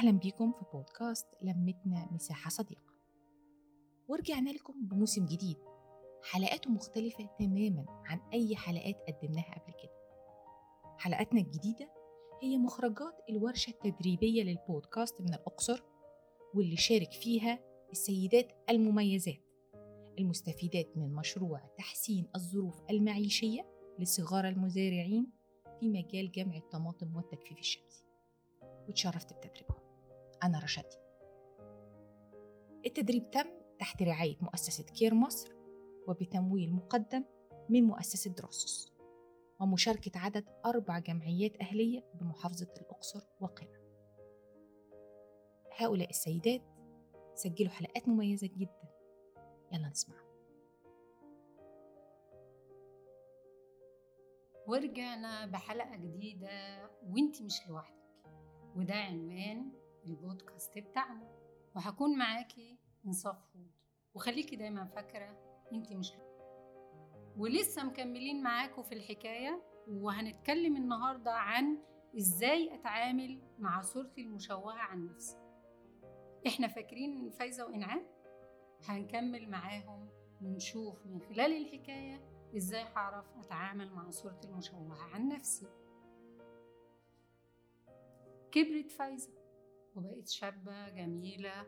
أهلا بيكم في بودكاست لمتنا مساحة صديقة. ورجعنا لكم بموسم جديد. حلقاته مختلفة تماما عن أي حلقات قدمناها قبل كده. حلقاتنا الجديدة هي مخرجات الورشة التدريبية للبودكاست من الأقصر واللي شارك فيها السيدات المميزات المستفيدات من مشروع تحسين الظروف المعيشية لصغار المزارعين في مجال جمع الطماطم والتجفيف الشمسي. وتشرفت بتدريبهم. أنا رشدي. التدريب تم تحت رعاية مؤسسة كير مصر وبتمويل مقدم من مؤسسة دروسوس ومشاركة عدد أربع جمعيات أهلية بمحافظة الأقصر وقنا. هؤلاء السيدات سجلوا حلقات مميزة جدا. يلا نسمع. ورجعنا بحلقة جديدة وانت مش لوحدك. وده عنوان البودكاست بتاعنا. وهكون معاكي انصاف فود وخليكي دايما فاكرة انت مش ولسه مكملين معاكم في الحكاية وهنتكلم النهاردة عن إزاي أتعامل مع صورتي المشوهة عن نفسي. إحنا فاكرين فايزة وإنعام؟ هنكمل معاهم ونشوف من خلال الحكاية إزاي هعرف أتعامل مع صورتي المشوهة عن نفسي. كبرت فايزة. وبقت شابة جميلة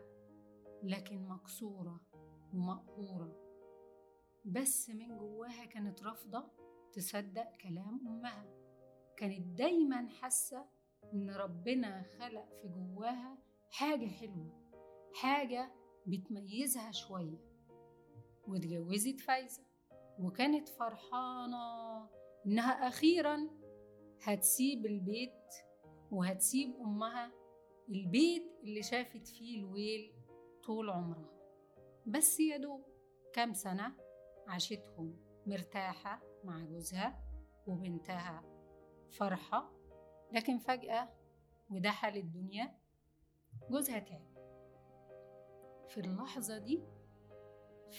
لكن مكسورة ومقهورة. بس من جواها كانت رافضة تصدق كلام أمها. كانت دايما حاسة إن ربنا خلق في جواها حاجة حلوة حاجة بتميزها شوية. واتجوزت فايزة وكانت فرحانة إنها أخيرا هتسيب البيت وهتسيب أمها البيت اللي شافت فيه الويل طول عمرها. بس يا دوب كام سنة عاشتهم مرتاحة مع جوزها وبنتها فرحة لكن فجأة وده حال الدنيا جوزها تعب. في اللحظة دي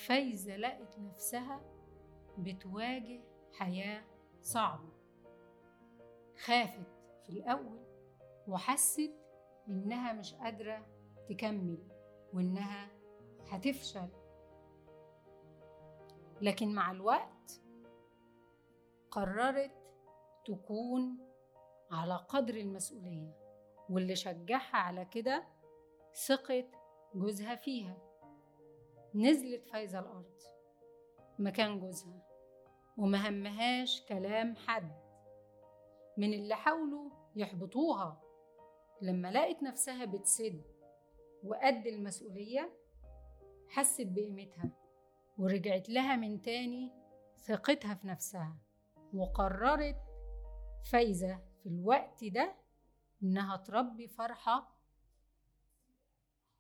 فايزة لقت نفسها بتواجه حياة صعبة. خافت في الأول وحست إنها مش قادرة تكمل وإنها هتفشل. لكن مع الوقت قررت تكون على قدر المسؤولية واللي شجعها على كده ثقة جوزها فيها. نزلت فايزة الأرض مكان جوزها وما همهاش كلام حد من اللي حاولوا يحبطوها. لما لقت نفسها بتسد وقد المسؤولية حست بقيمتها ورجعت لها من تاني ثقتها في نفسها وقررت فايزة في الوقت ده إنها تربي فرحة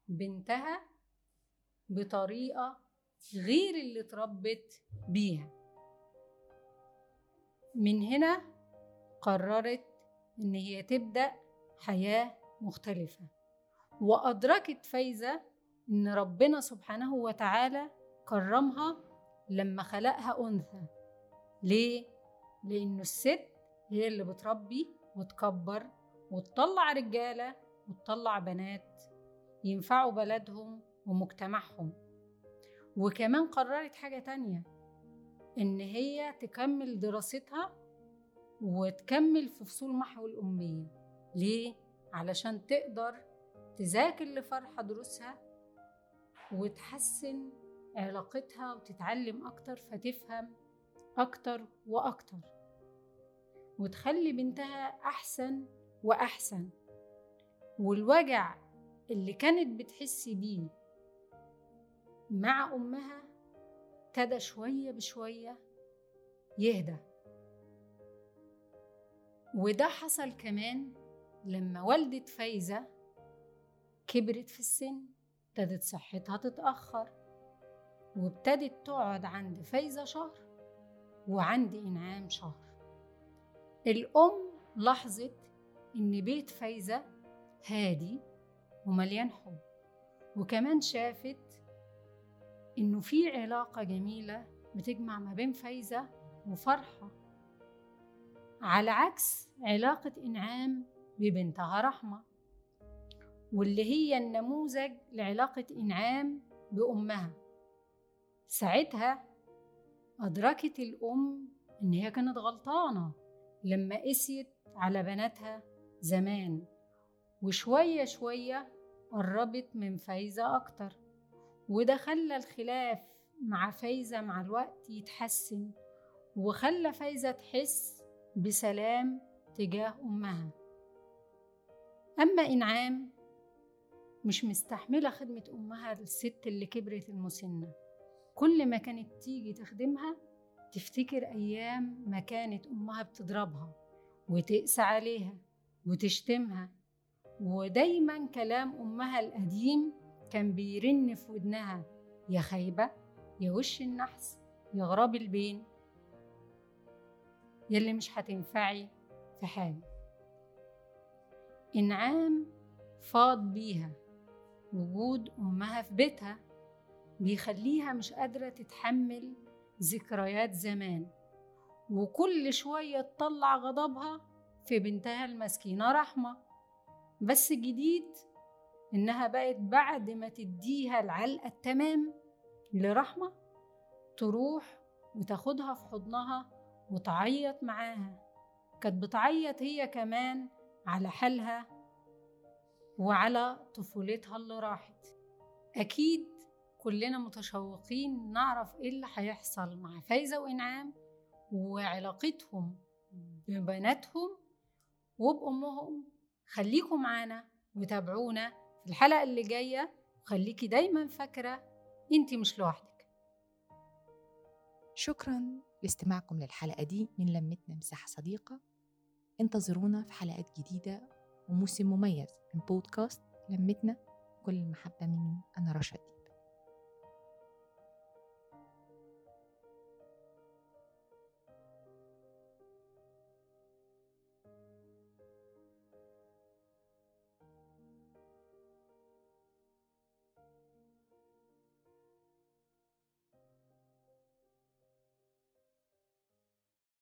بنتها بطريقة غير اللي اتربت بيها. من هنا قررت إن هي تبدأ حياة مختلفة. وأدركت فايزة إن ربنا سبحانه وتعالى كرمها لما خلقها أنثى. ليه؟ لأنه الست هي اللي بتربي وتكبر وتطلع رجالة وتطلع بنات ينفعوا بلدهم ومجتمعهم. وكمان قررت حاجة تانية إن هي تكمل دراستها وتكمل في فصول محو الأمية. ليه؟ علشان تقدر تذاكر لفرحة دروسها وتحسن علاقتها وتتعلم أكتر فتفهم أكتر وأكتر. وتخلي بنتها أحسن وأحسن. والوجع اللي كانت بتحس بيه مع أمها ابتدى شوية بشوية يهدى. وده حصل كمان لما والدة فايزة كبرت في السن ابتدت صحتها تتأخر وابتدت تقعد عند فايزة شهر وعند إنعام شهر. الأم لاحظت إن بيت فايزة هادي ومليان حب وكمان شافت إنه في علاقة جميلة بتجمع ما بين فايزة وفرحة. على عكس علاقة إنعام ببنتها رحمة واللي هي النموذج لعلاقة إنعام بأمها. ساعتها أدركت الأم إن هي كانت غلطانة لما قسيت على بناتها زمان وشوية شوية قربت من فايزة أكتر وده خلى الخلاف مع فايزة مع الوقت يتحسن وخلى فايزة تحس بسلام تجاه أمها. أما إنعام مش مستحملة خدمة أمها الست اللي كبرت المسنة. كل ما كانت تيجي تخدمها تفتكر أيام ما كانت أمها بتضربها وتقسى عليها وتشتمها. ودايما كلام أمها القديم كان بيرن في ودنها. يا خايبة يا وش النحس يا غراب البين. يلي مش هتنفعي في حاجة. إنعام فاض بيها. وجود أمها في بيتها بيخليها مش قادرة تتحمل ذكريات زمان. وكل شوية تطلع غضبها في بنتها المسكينة رحمة. بس جديد إنها بقت بعد ما تديها العلقة التمام لرحمة تروح وتاخدها في حضنها وتعيط معاها. كانت بتعيط هي كمان على حالها وعلى طفولتها اللي راحت. أكيد كلنا متشوقين نعرف إيه اللي هيحصل مع فايزة وإنعام وعلاقتهم ببناتهم وبأمهم. خليكم معانا وتابعونا في الحلقة اللي جاية. وخليكي دايما فاكرة انت مش لوحدك. شكرا لاستماعكم للحلقة دي من لمتنا مساحة صديقة. انتظرونا في حلقات جديدة وموسم مميز من بودكاست لمتنا كل المحبة مني أنا رشدي.